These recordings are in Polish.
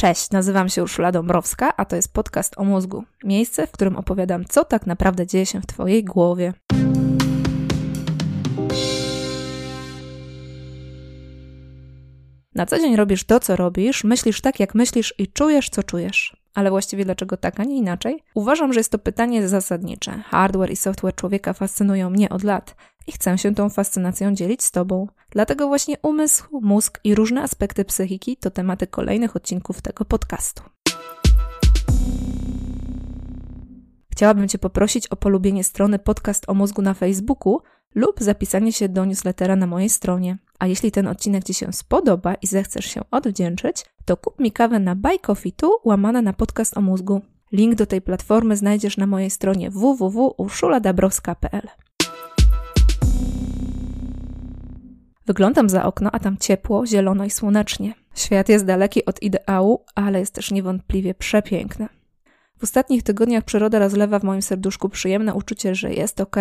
Cześć, nazywam się Urszula Dąbrowska, a to jest podcast o mózgu. Miejsce, w którym opowiadam, co tak naprawdę dzieje się w Twojej głowie. Na co dzień robisz to, co robisz, myślisz tak, jak myślisz i czujesz, co czujesz. Ale właściwie dlaczego tak, a nie inaczej? Uważam, że jest to pytanie zasadnicze. Hardware i software człowieka fascynują mnie od lat i chcę się tą fascynacją dzielić z Tobą. Dlatego właśnie umysł, mózg i różne aspekty psychiki to tematy kolejnych odcinków tego podcastu. Chciałabym Cię poprosić o polubienie strony Podcast o mózgu na Facebooku lub zapisanie się do newslettera na mojej stronie. A jeśli ten odcinek Ci się spodoba i zechcesz się odwdzięczyć, to kup mi kawę na Buy Coffee tu łamane na podcast o mózgu. Link do tej platformy znajdziesz na mojej stronie www.urszuladabrowska.pl. Wyglądam za okno, a tam ciepło, zielono i słonecznie. Świat jest daleki od ideału, ale jest też niewątpliwie przepiękny. W ostatnich tygodniach przyroda rozlewa w moim serduszku przyjemne uczucie, że jest ok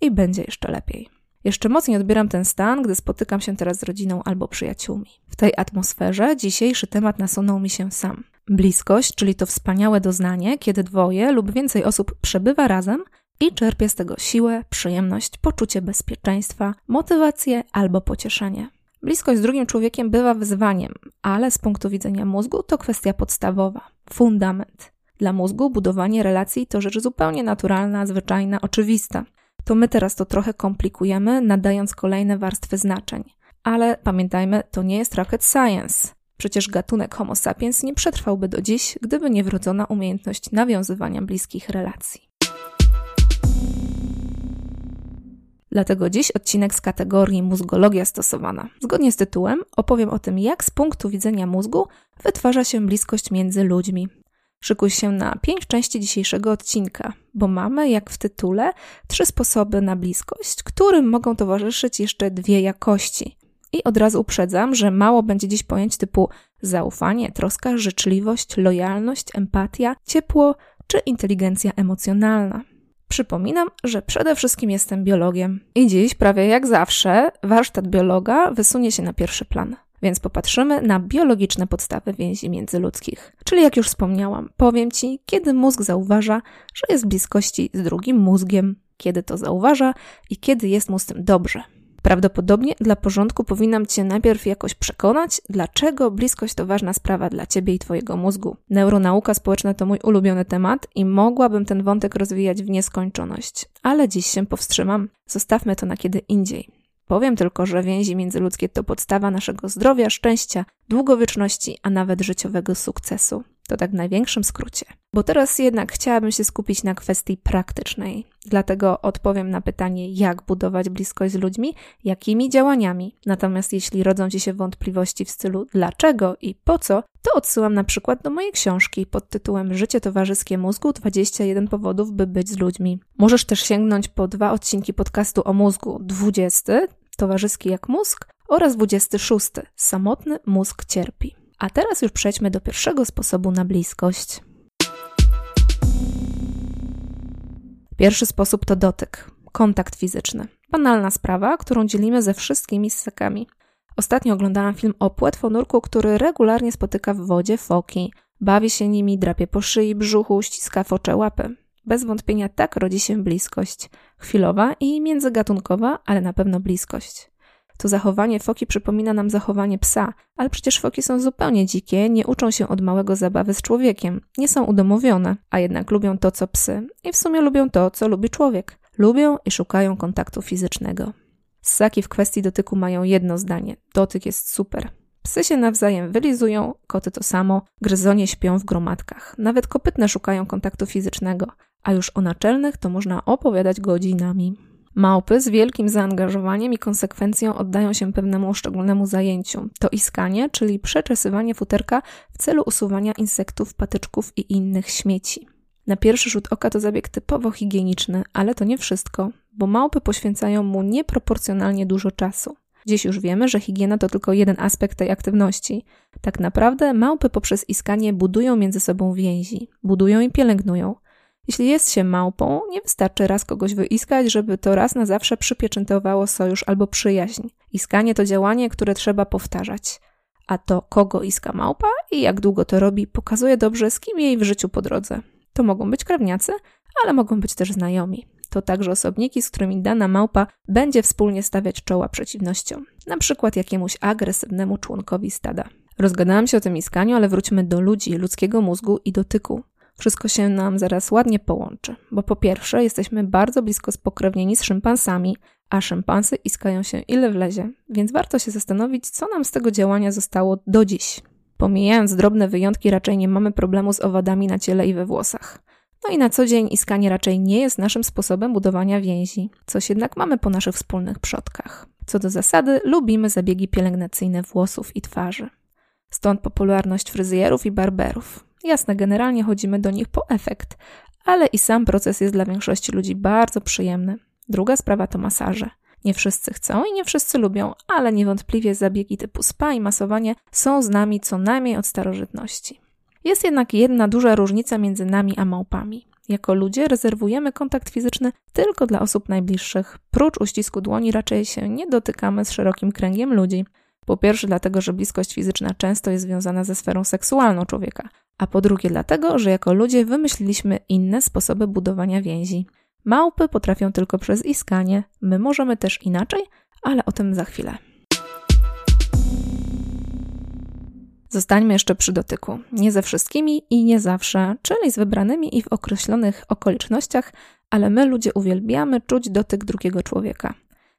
i będzie jeszcze lepiej. Jeszcze mocniej odbieram ten stan, gdy spotykam się teraz z rodziną albo przyjaciółmi. W tej atmosferze dzisiejszy temat nasunął mi się sam. Bliskość, czyli to wspaniałe doznanie, kiedy dwoje lub więcej osób przebywa razem i czerpie z tego siłę, przyjemność, poczucie bezpieczeństwa, motywację albo pocieszenie. Bliskość z drugim człowiekiem bywa wyzwaniem, ale z punktu widzenia mózgu to kwestia podstawowa, fundament. Dla mózgu budowanie relacji to rzecz zupełnie naturalna, zwyczajna, oczywista. To my teraz to trochę komplikujemy, nadając kolejne warstwy znaczeń. Ale pamiętajmy, to nie jest rocket science. Przecież gatunek Homo sapiens nie przetrwałby do dziś, gdyby nie wrodzona umiejętność nawiązywania bliskich relacji. Dlatego dziś odcinek z kategorii mózgologia stosowana. Zgodnie z tytułem opowiem o tym, jak z punktu widzenia mózgu wytwarza się bliskość między ludźmi. Szykuj się na pięć części dzisiejszego odcinka, bo mamy, jak w tytule, trzy sposoby na bliskość, którym mogą towarzyszyć jeszcze dwie jakości. I od razu uprzedzam, że mało będzie dziś pojęć typu zaufanie, troska, życzliwość, lojalność, empatia, ciepło czy inteligencja emocjonalna. Przypominam, że przede wszystkim jestem biologiem i dziś, prawie jak zawsze, warsztat biologa wysunie się na pierwszy plan. Więc popatrzymy na biologiczne podstawy więzi międzyludzkich. Czyli jak już wspomniałam, powiem Ci, kiedy mózg zauważa, że jest w bliskości z drugim mózgiem, kiedy to zauważa i kiedy jest mu z tym dobrze. Prawdopodobnie dla porządku powinnam Cię najpierw jakoś przekonać, dlaczego bliskość to ważna sprawa dla Ciebie i Twojego mózgu. Neuronauka społeczna to mój ulubiony temat i mogłabym ten wątek rozwijać w nieskończoność, ale dziś się powstrzymam. Zostawmy to na kiedy indziej. Powiem tylko, że więzi międzyludzkie to podstawa naszego zdrowia, szczęścia, długowieczności, a nawet życiowego sukcesu. To tak w największym skrócie. Bo teraz jednak chciałabym się skupić na kwestii praktycznej. Dlatego odpowiem na pytanie, jak budować bliskość z ludźmi, jakimi działaniami. Natomiast jeśli rodzą Ci się wątpliwości w stylu dlaczego i po co, to odsyłam na przykład do mojej książki pod tytułem Życie towarzyskie mózgu 21 powodów, by być z ludźmi. Możesz też sięgnąć po dwa odcinki podcastu o mózgu. 20 Towarzyski jak mózg oraz 26 Samotny mózg cierpi. A teraz już przejdźmy do pierwszego sposobu na bliskość. Pierwszy sposób to dotyk, kontakt fizyczny. Banalna sprawa, którą dzielimy ze wszystkimi ssakami. Ostatnio oglądałam film o płetwonurku, który regularnie spotyka w wodzie foki. Bawi się nimi, drapie po szyi, brzuchu, ściska focze łapy. Bez wątpienia tak rodzi się bliskość. Chwilowa i międzygatunkowa, ale na pewno bliskość. To zachowanie foki przypomina nam zachowanie psa, ale przecież foki są zupełnie dzikie, nie uczą się od małego zabawy z człowiekiem, nie są udomowione, a jednak lubią to, co psy i w sumie lubią to, co lubi człowiek. Lubią i szukają kontaktu fizycznego. Ssaki w kwestii dotyku mają jedno zdanie: dotyk jest super. Psy się nawzajem wylizują, koty to samo, gryzonie śpią w gromadkach. Nawet kopytne szukają kontaktu fizycznego, a już o naczelnych to można opowiadać godzinami. Małpy z wielkim zaangażowaniem i konsekwencją oddają się pewnemu szczególnemu zajęciu. To iskanie, czyli przeczesywanie futerka w celu usuwania insektów, patyczków i innych śmieci. Na pierwszy rzut oka to zabieg typowo higieniczny, ale to nie wszystko, bo małpy poświęcają mu nieproporcjonalnie dużo czasu. Dziś już wiemy, że higiena to tylko jeden aspekt tej aktywności. Tak naprawdę małpy poprzez iskanie budują między sobą więzi, budują i pielęgnują. Jeśli jest się małpą, nie wystarczy raz kogoś wyiskać, żeby to raz na zawsze przypieczętowało sojusz albo przyjaźń. Iskanie to działanie, które trzeba powtarzać. a to kogo iska małpa i jak długo to robi, pokazuje dobrze, z kim jej w życiu po drodze. To mogą być krewniacy, ale mogą być też znajomi. To także osobniki, z którymi dana małpa będzie wspólnie stawiać czoła przeciwnościom, na przykład jakiemuś agresywnemu członkowi stada. Rozgadałam się o tym iskaniu, ale wróćmy do ludzi, ludzkiego mózgu i dotyku. Wszystko się nam zaraz ładnie połączy, bo po pierwsze jesteśmy bardzo blisko spokrewnieni z szympansami, a szympansy iskają się ile wlezie, więc warto się zastanowić, co nam z tego działania zostało do dziś. Pomijając drobne wyjątki, raczej nie mamy problemu z owadami na ciele i we włosach. No i na co dzień iskanie raczej nie jest naszym sposobem budowania więzi, coś jednak mamy po naszych wspólnych przodkach. Co do zasady, lubimy zabiegi pielęgnacyjne włosów i twarzy. Stąd popularność fryzjerów i barberów. Jasne, generalnie chodzimy do nich po efekt, ale i sam proces jest dla większości ludzi bardzo przyjemny. Druga sprawa to masaże. Nie wszyscy chcą i nie wszyscy lubią, ale niewątpliwie zabiegi typu spa i masowanie są z nami co najmniej od starożytności. Jest jednak jedna duża różnica między nami a małpami. Jako ludzie rezerwujemy kontakt fizyczny tylko dla osób najbliższych. Prócz uścisku dłoni raczej się nie dotykamy z szerokim kręgiem ludzi. Po pierwsze, dlatego, że bliskość fizyczna często jest związana ze sferą seksualną człowieka, a po drugie, dlatego, że jako ludzie wymyśliliśmy inne sposoby budowania więzi. Małpy potrafią tylko przez iskanie, my możemy też inaczej, ale o tym za chwilę. Zostańmy jeszcze przy dotyku. Nie ze wszystkimi i nie zawsze, czyli z wybranymi i w określonych okolicznościach, ale my ludzie uwielbiamy czuć dotyk drugiego człowieka.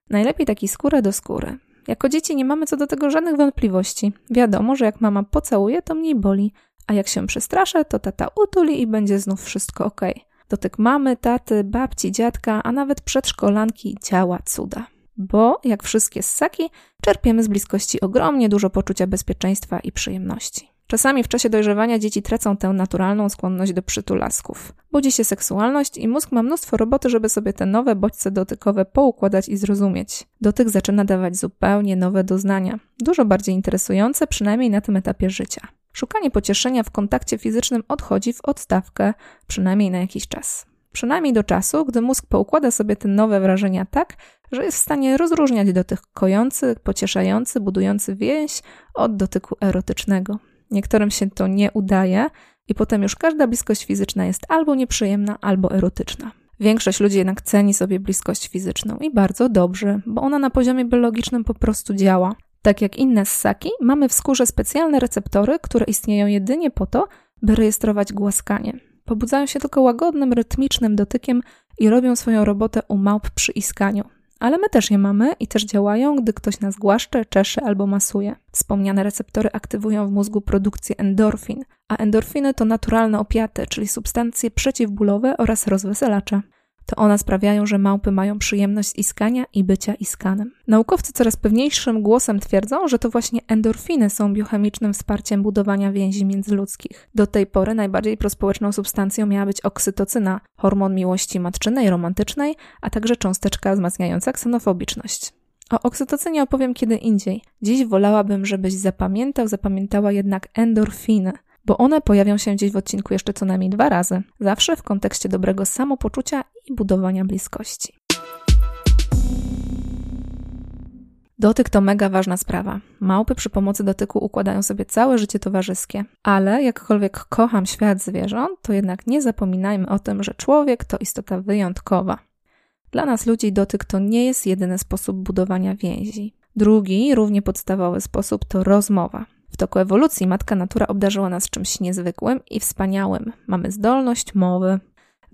Najlepiej taki skórę do skóry. Jako dzieci nie mamy co do tego żadnych wątpliwości. Wiadomo, że jak mama pocałuje, to mniej boli, a jak się przestraszę, to tata utuli i będzie znów wszystko ok. Dotyk mamy, taty, babci, dziadka, a nawet przedszkolanki działa cuda. Bo, jak wszystkie ssaki, czerpiemy z bliskości ogromnie dużo poczucia bezpieczeństwa i przyjemności. Czasami w czasie dojrzewania dzieci tracą tę naturalną skłonność do przytulasków. Budzi się seksualność i mózg ma mnóstwo roboty, żeby sobie te nowe bodźce dotykowe poukładać i zrozumieć. Dotyk zaczyna dawać zupełnie nowe doznania, dużo bardziej interesujące, przynajmniej na tym etapie życia. Szukanie pocieszenia w kontakcie fizycznym odchodzi w odstawkę, przynajmniej na jakiś czas. Przynajmniej do czasu, gdy mózg poukłada sobie te nowe wrażenia tak, że jest w stanie rozróżniać dotyk kojący, pocieszający, budujący więź od dotyku erotycznego. Niektórym się to nie udaje i potem już każda bliskość fizyczna jest albo nieprzyjemna, albo erotyczna. Większość ludzi jednak ceni sobie bliskość fizyczną i bardzo dobrze, bo ona na poziomie biologicznym po prostu działa. Tak jak inne ssaki, mamy w skórze specjalne receptory, które istnieją jedynie po to, by rejestrować głaskanie. Pobudzają się tylko łagodnym, rytmicznym dotykiem i robią swoją robotę u małp przy iskaniu. Ale my też je mamy i też działają, gdy ktoś nas głaszcze, czesze albo masuje. Wspomniane receptory aktywują w mózgu produkcję endorfin, a endorfiny to naturalne opiaty, czyli substancje przeciwbólowe oraz rozweselacze to one sprawiają, że małpy mają przyjemność z iskania i bycia iskanem. Naukowcy coraz pewniejszym głosem twierdzą, że to właśnie endorfiny są biochemicznym wsparciem budowania więzi międzyludzkich. Do tej pory najbardziej prospołeczną substancją miała być oksytocyna, hormon miłości matczynej, romantycznej, a także cząsteczka wzmacniająca ksenofobiczność. O oksytocynie opowiem kiedy indziej. Dziś wolałabym, żebyś zapamiętał, zapamiętała jednak endorfiny – bo one pojawią się gdzieś w odcinku jeszcze co najmniej dwa razy, zawsze w kontekście dobrego samopoczucia i budowania bliskości. Dotyk to mega ważna sprawa. Małpy przy pomocy dotyku układają sobie całe życie towarzyskie, ale jakkolwiek kocham świat zwierząt, to jednak nie zapominajmy o tym, że człowiek to istota wyjątkowa. Dla nas ludzi dotyk to nie jest jedyny sposób budowania więzi. Drugi, równie podstawowy sposób to rozmowa. W toku ewolucji matka natura obdarzyła nas czymś niezwykłym i wspaniałym. Mamy zdolność mowy.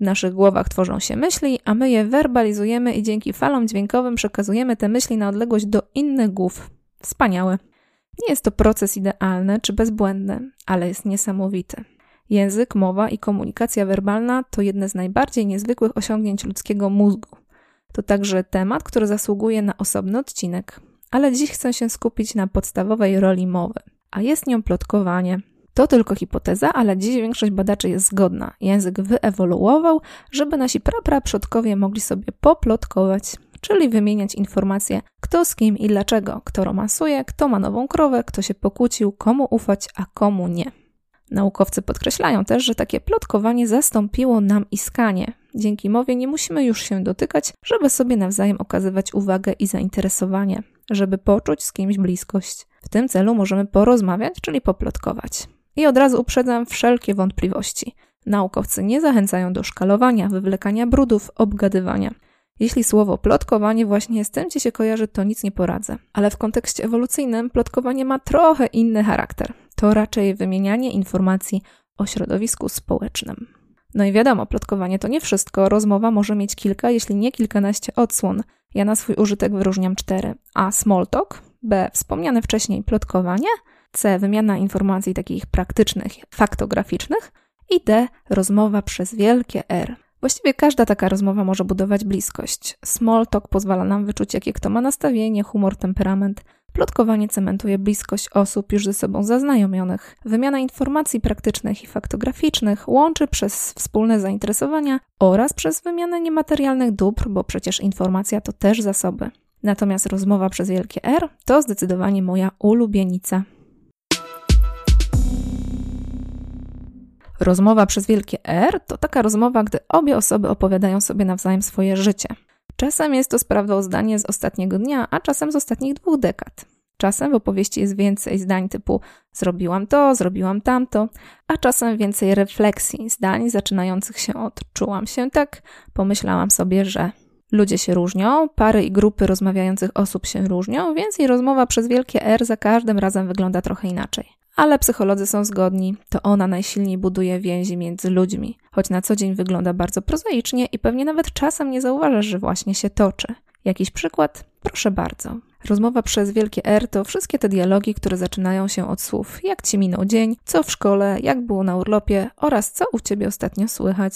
W naszych głowach tworzą się myśli, a my je werbalizujemy i dzięki falom dźwiękowym przekazujemy te myśli na odległość do innych głów. Wspaniałe. Nie jest to proces idealny czy bezbłędny, ale jest niesamowity. Język, mowa i komunikacja werbalna to jedne z najbardziej niezwykłych osiągnięć ludzkiego mózgu. To także temat, który zasługuje na osobny odcinek, ale dziś chcę się skupić na podstawowej roli mowy a jest nią plotkowanie. To tylko hipoteza, ale dziś większość badaczy jest zgodna. Język wyewoluował, żeby nasi prapraprzodkowie mogli sobie poplotkować, czyli wymieniać informacje, kto z kim i dlaczego, kto romansuje, kto ma nową krowę, kto się pokłócił, komu ufać, a komu nie. Naukowcy podkreślają też, że takie plotkowanie zastąpiło nam iskanie. Dzięki mowie nie musimy już się dotykać, żeby sobie nawzajem okazywać uwagę i zainteresowanie. Żeby poczuć z kimś bliskość. W tym celu możemy porozmawiać, czyli poplotkować. I od razu uprzedzam wszelkie wątpliwości. Naukowcy nie zachęcają do szkalowania, wywlekania brudów, obgadywania. Jeśli słowo plotkowanie właśnie z tym ci się kojarzy, to nic nie poradzę. Ale w kontekście ewolucyjnym plotkowanie ma trochę inny charakter. To raczej wymienianie informacji o środowisku społecznym. No i wiadomo, plotkowanie to nie wszystko. Rozmowa może mieć kilka, jeśli nie kilkanaście odsłon. Ja na swój użytek wyróżniam cztery. A small talk, B wspomniane wcześniej plotkowanie, C wymiana informacji takich praktycznych, faktograficznych i D rozmowa przez wielkie R. Właściwie każda taka rozmowa może budować bliskość. Small talk pozwala nam wyczuć, jakie kto ma nastawienie, humor, temperament. Plotkowanie cementuje bliskość osób już ze sobą zaznajomionych. Wymiana informacji praktycznych i faktograficznych łączy przez wspólne zainteresowania oraz przez wymianę niematerialnych dóbr, bo przecież informacja to też zasoby. Natomiast rozmowa przez wielkie R to zdecydowanie moja ulubienica. Rozmowa przez wielkie R to taka rozmowa, gdy obie osoby opowiadają sobie nawzajem swoje życie. Czasem jest to sprawdozdanie z ostatniego dnia, a czasem z ostatnich dwóch dekad. Czasem w opowieści jest więcej zdań typu zrobiłam to, zrobiłam tamto, a czasem więcej refleksji, zdań zaczynających się od czułam się tak, pomyślałam sobie, że ludzie się różnią, pary i grupy rozmawiających osób się różnią, więc i rozmowa przez wielkie R za każdym razem wygląda trochę inaczej ale psycholodzy są zgodni, to ona najsilniej buduje więzi między ludźmi, choć na co dzień wygląda bardzo prozaicznie i pewnie nawet czasem nie zauważasz, że właśnie się toczy. Jakiś przykład? Proszę bardzo. Rozmowa przez wielkie R to wszystkie te dialogi, które zaczynają się od słów jak ci minął dzień, co w szkole, jak było na urlopie oraz co u ciebie ostatnio słychać.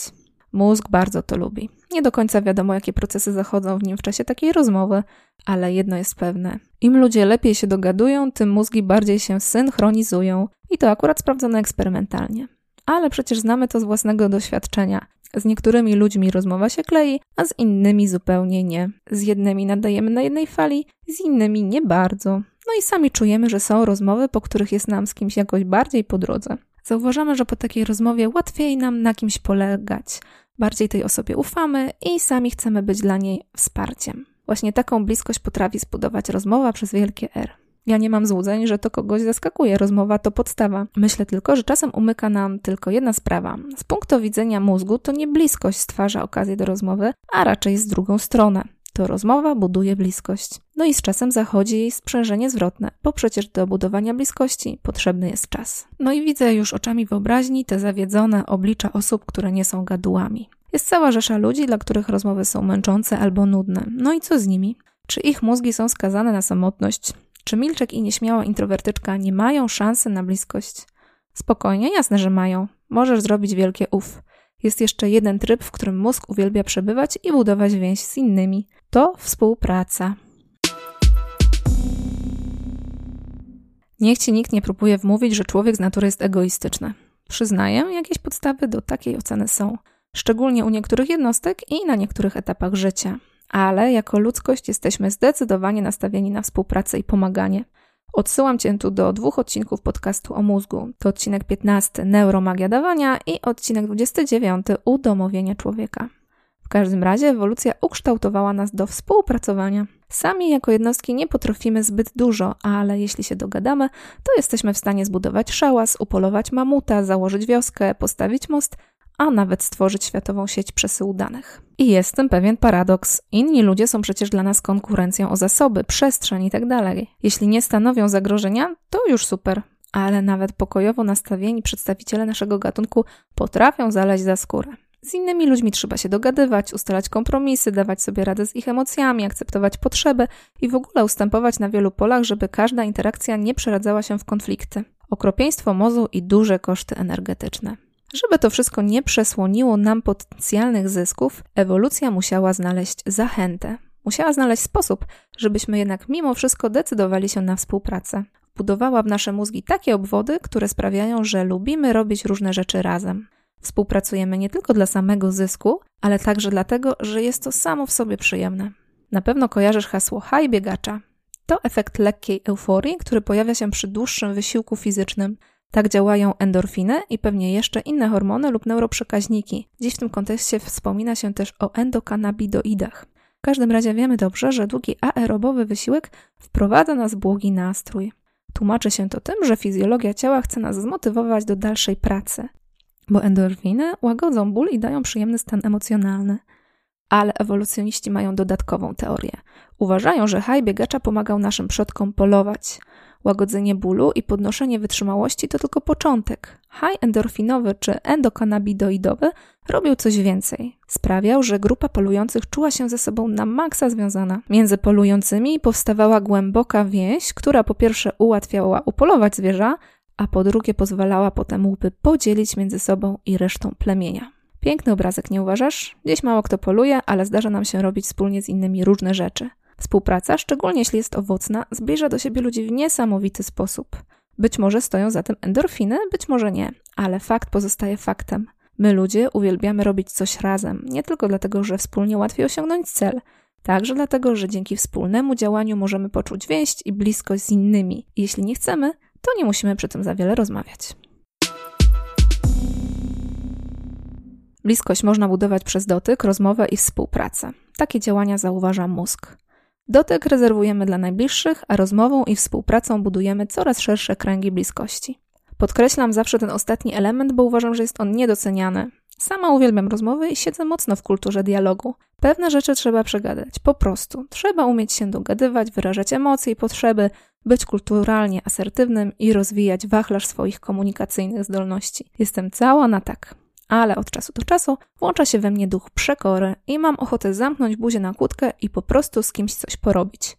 Mózg bardzo to lubi. Nie do końca wiadomo, jakie procesy zachodzą w nim w czasie takiej rozmowy, ale jedno jest pewne. Im ludzie lepiej się dogadują, tym mózgi bardziej się synchronizują. I to akurat sprawdzono eksperymentalnie. Ale przecież znamy to z własnego doświadczenia. Z niektórymi ludźmi rozmowa się klei, a z innymi zupełnie nie. Z jednymi nadajemy na jednej fali, z innymi nie bardzo. No i sami czujemy, że są rozmowy, po których jest nam z kimś jakoś bardziej po drodze. Zauważamy, że po takiej rozmowie łatwiej nam na kimś polegać, bardziej tej osobie ufamy i sami chcemy być dla niej wsparciem. Właśnie taką bliskość potrafi zbudować rozmowa przez wielkie R. Ja nie mam złudzeń, że to kogoś zaskakuje. Rozmowa to podstawa. Myślę tylko, że czasem umyka nam tylko jedna sprawa. Z punktu widzenia mózgu to nie bliskość stwarza okazję do rozmowy, a raczej z drugą stronę. To rozmowa buduje bliskość. No i z czasem zachodzi sprzężenie zwrotne, bo przecież do budowania bliskości potrzebny jest czas. No i widzę już oczami wyobraźni te zawiedzone oblicza osób, które nie są gadułami. Jest cała rzesza ludzi, dla których rozmowy są męczące albo nudne. No i co z nimi? Czy ich mózgi są skazane na samotność? Czy Milczek i nieśmiała introwertyczka nie mają szansy na bliskość? Spokojnie, jasne, że mają. Możesz zrobić wielkie uf. Jest jeszcze jeden tryb, w którym mózg uwielbia przebywać i budować więź z innymi. To współpraca. Niech ci nikt nie próbuje wmówić, że człowiek z natury jest egoistyczny. Przyznaję, jakieś podstawy do takiej oceny są szczególnie u niektórych jednostek i na niektórych etapach życia. Ale jako ludzkość jesteśmy zdecydowanie nastawieni na współpracę i pomaganie. Odsyłam Cię tu do dwóch odcinków podcastu o mózgu. To odcinek 15 Neuromagia dawania i odcinek 29 Udomowienie człowieka. W każdym razie ewolucja ukształtowała nas do współpracowania. Sami jako jednostki nie potrafimy zbyt dużo, ale jeśli się dogadamy, to jesteśmy w stanie zbudować szałas, upolować mamuta, założyć wioskę, postawić most, a nawet stworzyć światową sieć przesyłu danych. I jest tym pewien paradoks. Inni ludzie są przecież dla nas konkurencją o zasoby, przestrzeń itd. Tak Jeśli nie stanowią zagrożenia, to już super. Ale nawet pokojowo nastawieni przedstawiciele naszego gatunku potrafią zaleźć za skórę. Z innymi ludźmi trzeba się dogadywać, ustalać kompromisy, dawać sobie radę z ich emocjami, akceptować potrzeby i w ogóle ustępować na wielu polach, żeby każda interakcja nie przeradzała się w konflikty. Okropieństwo mozu i duże koszty energetyczne. Żeby to wszystko nie przesłoniło nam potencjalnych zysków, ewolucja musiała znaleźć zachętę. Musiała znaleźć sposób, żebyśmy jednak mimo wszystko decydowali się na współpracę. Budowała w nasze mózgi takie obwody, które sprawiają, że lubimy robić różne rzeczy razem. Współpracujemy nie tylko dla samego zysku, ale także dlatego, że jest to samo w sobie przyjemne. Na pewno kojarzysz hasło high biegacza. To efekt lekkiej euforii, który pojawia się przy dłuższym wysiłku fizycznym, tak działają endorfiny i pewnie jeszcze inne hormony lub neuroprzekaźniki. Dziś w tym kontekście wspomina się też o endokanabidoidach. każdym razie wiemy dobrze, że długi aerobowy wysiłek wprowadza nas w błogi nastrój. Tłumaczy się to tym, że fizjologia ciała chce nas zmotywować do dalszej pracy, bo endorfiny łagodzą ból i dają przyjemny stan emocjonalny. Ale ewolucjoniści mają dodatkową teorię. Uważają, że haj biegacza pomagał naszym przodkom polować. Łagodzenie bólu i podnoszenie wytrzymałości to tylko początek. High endorfinowy czy endokanabidoidowy robił coś więcej. Sprawiał, że grupa polujących czuła się ze sobą na maksa związana. Między polującymi powstawała głęboka więź, która po pierwsze ułatwiała upolować zwierza, a po drugie pozwalała potem łupy podzielić między sobą i resztą plemienia. Piękny obrazek, nie uważasz? Gdzieś mało kto poluje, ale zdarza nam się robić wspólnie z innymi różne rzeczy. Współpraca, szczególnie jeśli jest owocna, zbliża do siebie ludzi w niesamowity sposób. Być może stoją za tym endorfiny, być może nie, ale fakt pozostaje faktem. My ludzie uwielbiamy robić coś razem, nie tylko dlatego, że wspólnie łatwiej osiągnąć cel, także dlatego, że dzięki wspólnemu działaniu możemy poczuć więź i bliskość z innymi. Jeśli nie chcemy, to nie musimy przy tym za wiele rozmawiać. Bliskość można budować przez dotyk, rozmowę i współpracę. Takie działania zauważa mózg. Dotyk rezerwujemy dla najbliższych, a rozmową i współpracą budujemy coraz szersze kręgi bliskości. Podkreślam zawsze ten ostatni element, bo uważam, że jest on niedoceniany. Sama uwielbiam rozmowy i siedzę mocno w kulturze dialogu. Pewne rzeczy trzeba przegadać, po prostu. Trzeba umieć się dogadywać, wyrażać emocje i potrzeby, być kulturalnie asertywnym i rozwijać wachlarz swoich komunikacyjnych zdolności. Jestem cała na tak ale od czasu do czasu włącza się we mnie duch przekory i mam ochotę zamknąć buzię na kłódkę i po prostu z kimś coś porobić.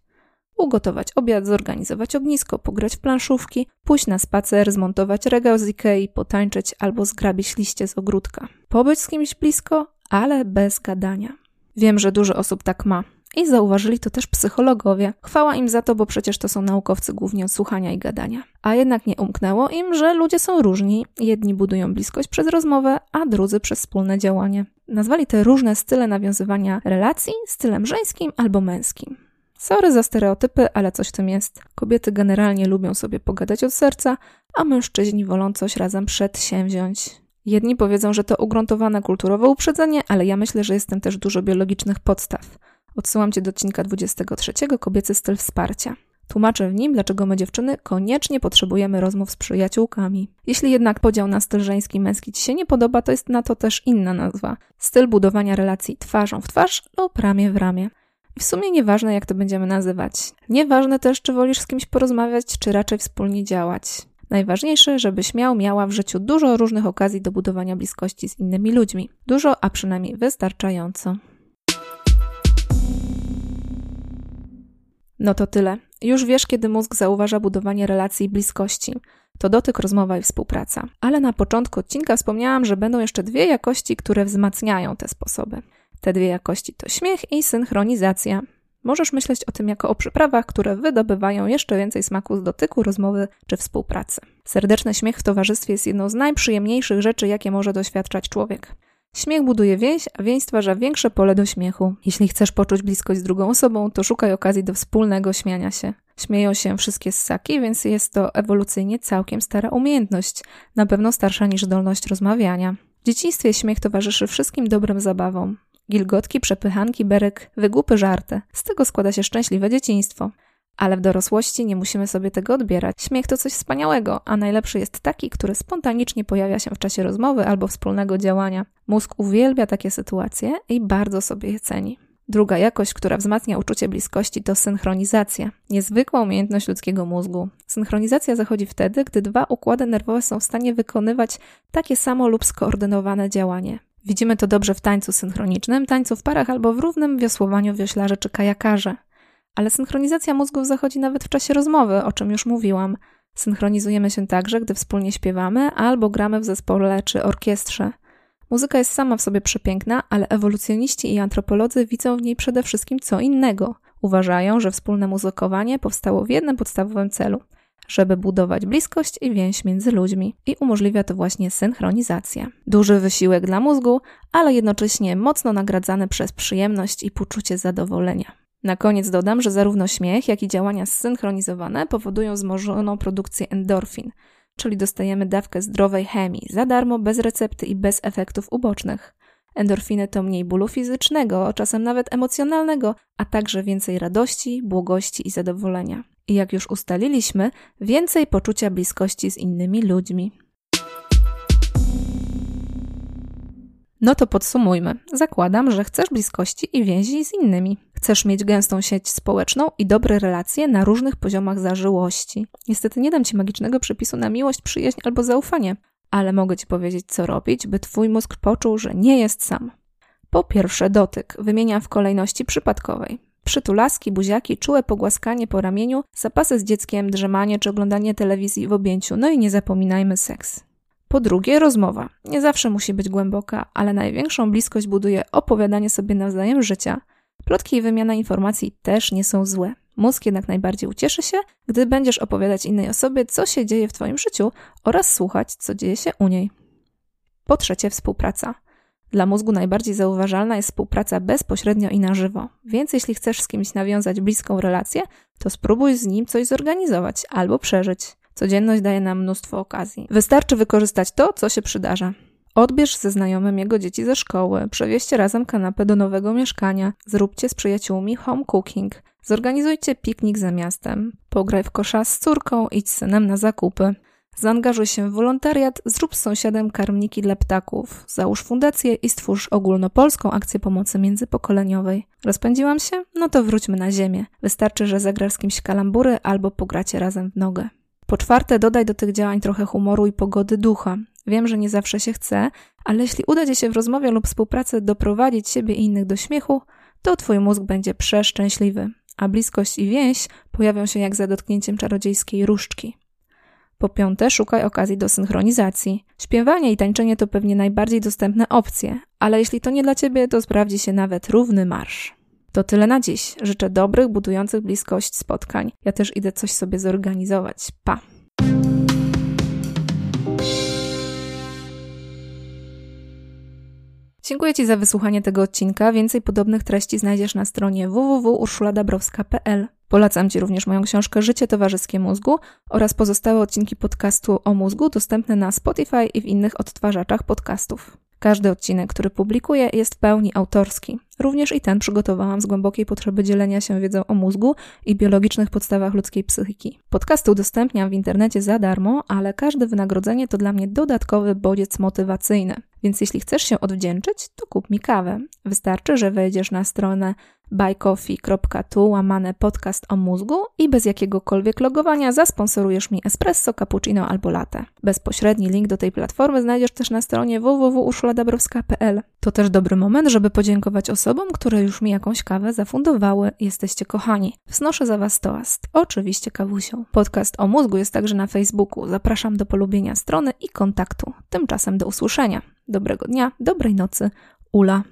Ugotować obiad, zorganizować ognisko, pograć w planszówki, pójść na spacer, zmontować regał z Ikei, potańczyć albo zgrabić liście z ogródka. Pobyć z kimś blisko, ale bez gadania. Wiem, że dużo osób tak ma. I zauważyli to też psychologowie. Chwała im za to, bo przecież to są naukowcy głównie od słuchania i gadania. A jednak nie umknęło im, że ludzie są różni. Jedni budują bliskość przez rozmowę, a drudzy przez wspólne działanie. Nazwali te różne style nawiązywania relacji stylem żeńskim albo męskim. Sorry za stereotypy, ale coś w tym jest. Kobiety generalnie lubią sobie pogadać od serca, a mężczyźni wolą coś razem przedsięwziąć. Jedni powiedzą, że to ugruntowane kulturowe uprzedzenie, ale ja myślę, że jest tam też dużo biologicznych podstaw. Odsyłam Cię do odcinka 23 Kobiecy styl wsparcia. Tłumaczę w nim, dlaczego my dziewczyny koniecznie potrzebujemy rozmów z przyjaciółkami. Jeśli jednak podział na styl żeński męski Ci się nie podoba, to jest na to też inna nazwa. Styl budowania relacji twarzą w twarz lub ramię w ramię. I w sumie nieważne, jak to będziemy nazywać. Nieważne też, czy wolisz z kimś porozmawiać, czy raczej wspólnie działać. Najważniejsze, żebyś miał, miała w życiu dużo różnych okazji do budowania bliskości z innymi ludźmi. Dużo, a przynajmniej wystarczająco. No to tyle. Już wiesz, kiedy mózg zauważa budowanie relacji i bliskości. To dotyk, rozmowa i współpraca. Ale na początku odcinka wspomniałam, że będą jeszcze dwie jakości, które wzmacniają te sposoby. Te dwie jakości to śmiech i synchronizacja. Możesz myśleć o tym jako o przyprawach, które wydobywają jeszcze więcej smaku z dotyku, rozmowy czy współpracy. Serdeczny śmiech w towarzystwie jest jedną z najprzyjemniejszych rzeczy, jakie może doświadczać człowiek. Śmiech buduje więź, a więź stwarza większe pole do śmiechu. Jeśli chcesz poczuć bliskość z drugą osobą, to szukaj okazji do wspólnego śmiania się. Śmieją się wszystkie ssaki, więc jest to ewolucyjnie całkiem stara umiejętność, na pewno starsza niż zdolność rozmawiania. W dzieciństwie śmiech towarzyszy wszystkim dobrym zabawom. Gilgotki, przepychanki, berek, wygłupy, żarty. Z tego składa się szczęśliwe dzieciństwo. Ale w dorosłości nie musimy sobie tego odbierać. Śmiech to coś wspaniałego, a najlepszy jest taki, który spontanicznie pojawia się w czasie rozmowy albo wspólnego działania. Mózg uwielbia takie sytuacje i bardzo sobie je ceni. Druga jakość, która wzmacnia uczucie bliskości, to synchronizacja. Niezwykła umiejętność ludzkiego mózgu. Synchronizacja zachodzi wtedy, gdy dwa układy nerwowe są w stanie wykonywać takie samo lub skoordynowane działanie. Widzimy to dobrze w tańcu synchronicznym, tańcu w parach albo w równym wiosłowaniu wioślarze czy kajakarze. Ale synchronizacja mózgów zachodzi nawet w czasie rozmowy, o czym już mówiłam. Synchronizujemy się także, gdy wspólnie śpiewamy albo gramy w zespole czy orkiestrze. Muzyka jest sama w sobie przepiękna, ale ewolucjoniści i antropolodzy widzą w niej przede wszystkim co innego. Uważają, że wspólne muzykowanie powstało w jednym podstawowym celu żeby budować bliskość i więź między ludźmi. I umożliwia to właśnie synchronizacja. Duży wysiłek dla mózgu, ale jednocześnie mocno nagradzany przez przyjemność i poczucie zadowolenia. Na koniec dodam, że zarówno śmiech, jak i działania zsynchronizowane powodują wzmożoną produkcję endorfin, czyli dostajemy dawkę zdrowej chemii za darmo, bez recepty i bez efektów ubocznych. Endorfiny to mniej bólu fizycznego, czasem nawet emocjonalnego, a także więcej radości, błogości i zadowolenia. I jak już ustaliliśmy, więcej poczucia bliskości z innymi ludźmi. No to podsumujmy. Zakładam, że chcesz bliskości i więzi z innymi. Chcesz mieć gęstą sieć społeczną i dobre relacje na różnych poziomach zażyłości. Niestety nie dam ci magicznego przepisu na miłość, przyjaźń albo zaufanie, ale mogę ci powiedzieć, co robić, by twój mózg poczuł, że nie jest sam. Po pierwsze, dotyk. Wymieniam w kolejności przypadkowej. Przytulaski, buziaki, czułe pogłaskanie po ramieniu, zapasy z dzieckiem, drzemanie czy oglądanie telewizji w objęciu, no i nie zapominajmy seks. Po drugie, rozmowa. Nie zawsze musi być głęboka, ale największą bliskość buduje opowiadanie sobie nawzajem życia. Plotki i wymiana informacji też nie są złe. Mózg jednak najbardziej ucieszy się, gdy będziesz opowiadać innej osobie, co się dzieje w Twoim życiu oraz słuchać, co dzieje się u niej. Po trzecie, współpraca. Dla mózgu najbardziej zauważalna jest współpraca bezpośrednio i na żywo. Więc jeśli chcesz z kimś nawiązać bliską relację, to spróbuj z nim coś zorganizować albo przeżyć. Codzienność daje nam mnóstwo okazji. Wystarczy wykorzystać to, co się przydarza. Odbierz ze znajomym jego dzieci ze szkoły, przewieźcie razem kanapę do nowego mieszkania, zróbcie z przyjaciółmi home cooking, zorganizujcie piknik za miastem, pograj w kosza z córką, idź z synem na zakupy. Zaangażuj się w wolontariat, zrób z sąsiadem karmniki dla ptaków, załóż fundację i stwórz ogólnopolską akcję pomocy międzypokoleniowej. Rozpędziłam się? No to wróćmy na ziemię. Wystarczy, że zagrasz z kimś kalambury albo pogracie razem w nogę. Po czwarte, dodaj do tych działań trochę humoru i pogody ducha. Wiem, że nie zawsze się chce, ale jeśli uda Ci się w rozmowie lub współpracy doprowadzić siebie i innych do śmiechu, to Twój mózg będzie przeszczęśliwy, a bliskość i więź pojawią się jak za dotknięciem czarodziejskiej różdżki. Po piąte, szukaj okazji do synchronizacji. Śpiewanie i tańczenie to pewnie najbardziej dostępne opcje, ale jeśli to nie dla Ciebie, to sprawdzi się nawet równy marsz. To tyle na dziś. Życzę dobrych, budujących bliskość spotkań. Ja też idę coś sobie zorganizować. Pa! Dziękuję Ci za wysłuchanie tego odcinka. Więcej podobnych treści znajdziesz na stronie www.urszuladabrowska.pl. Polecam Ci również moją książkę Życie towarzyskie mózgu oraz pozostałe odcinki podcastu o mózgu dostępne na Spotify i w innych odtwarzaczach podcastów. Każdy odcinek, który publikuję, jest w pełni autorski. Również i ten przygotowałam z głębokiej potrzeby dzielenia się wiedzą o mózgu i biologicznych podstawach ludzkiej psychiki. Podcasty udostępniam w internecie za darmo, ale każde wynagrodzenie to dla mnie dodatkowy bodziec motywacyjny. Więc jeśli chcesz się odwdzięczyć, to kup mi kawę. Wystarczy, że wejdziesz na stronę buycoffee.tu łamane podcast o mózgu i bez jakiegokolwiek logowania zasponsorujesz mi espresso, cappuccino albo latte. Bezpośredni link do tej platformy znajdziesz też na stronie www.urszuladabrowska.pl. To też dobry moment, żeby podziękować osobom, które już mi jakąś kawę zafundowały. Jesteście kochani. Wznoszę za Was toast. Oczywiście kawusią. Podcast o mózgu jest także na Facebooku. Zapraszam do polubienia strony i kontaktu. Tymczasem do usłyszenia. Dobrego dnia, dobrej nocy. Ula.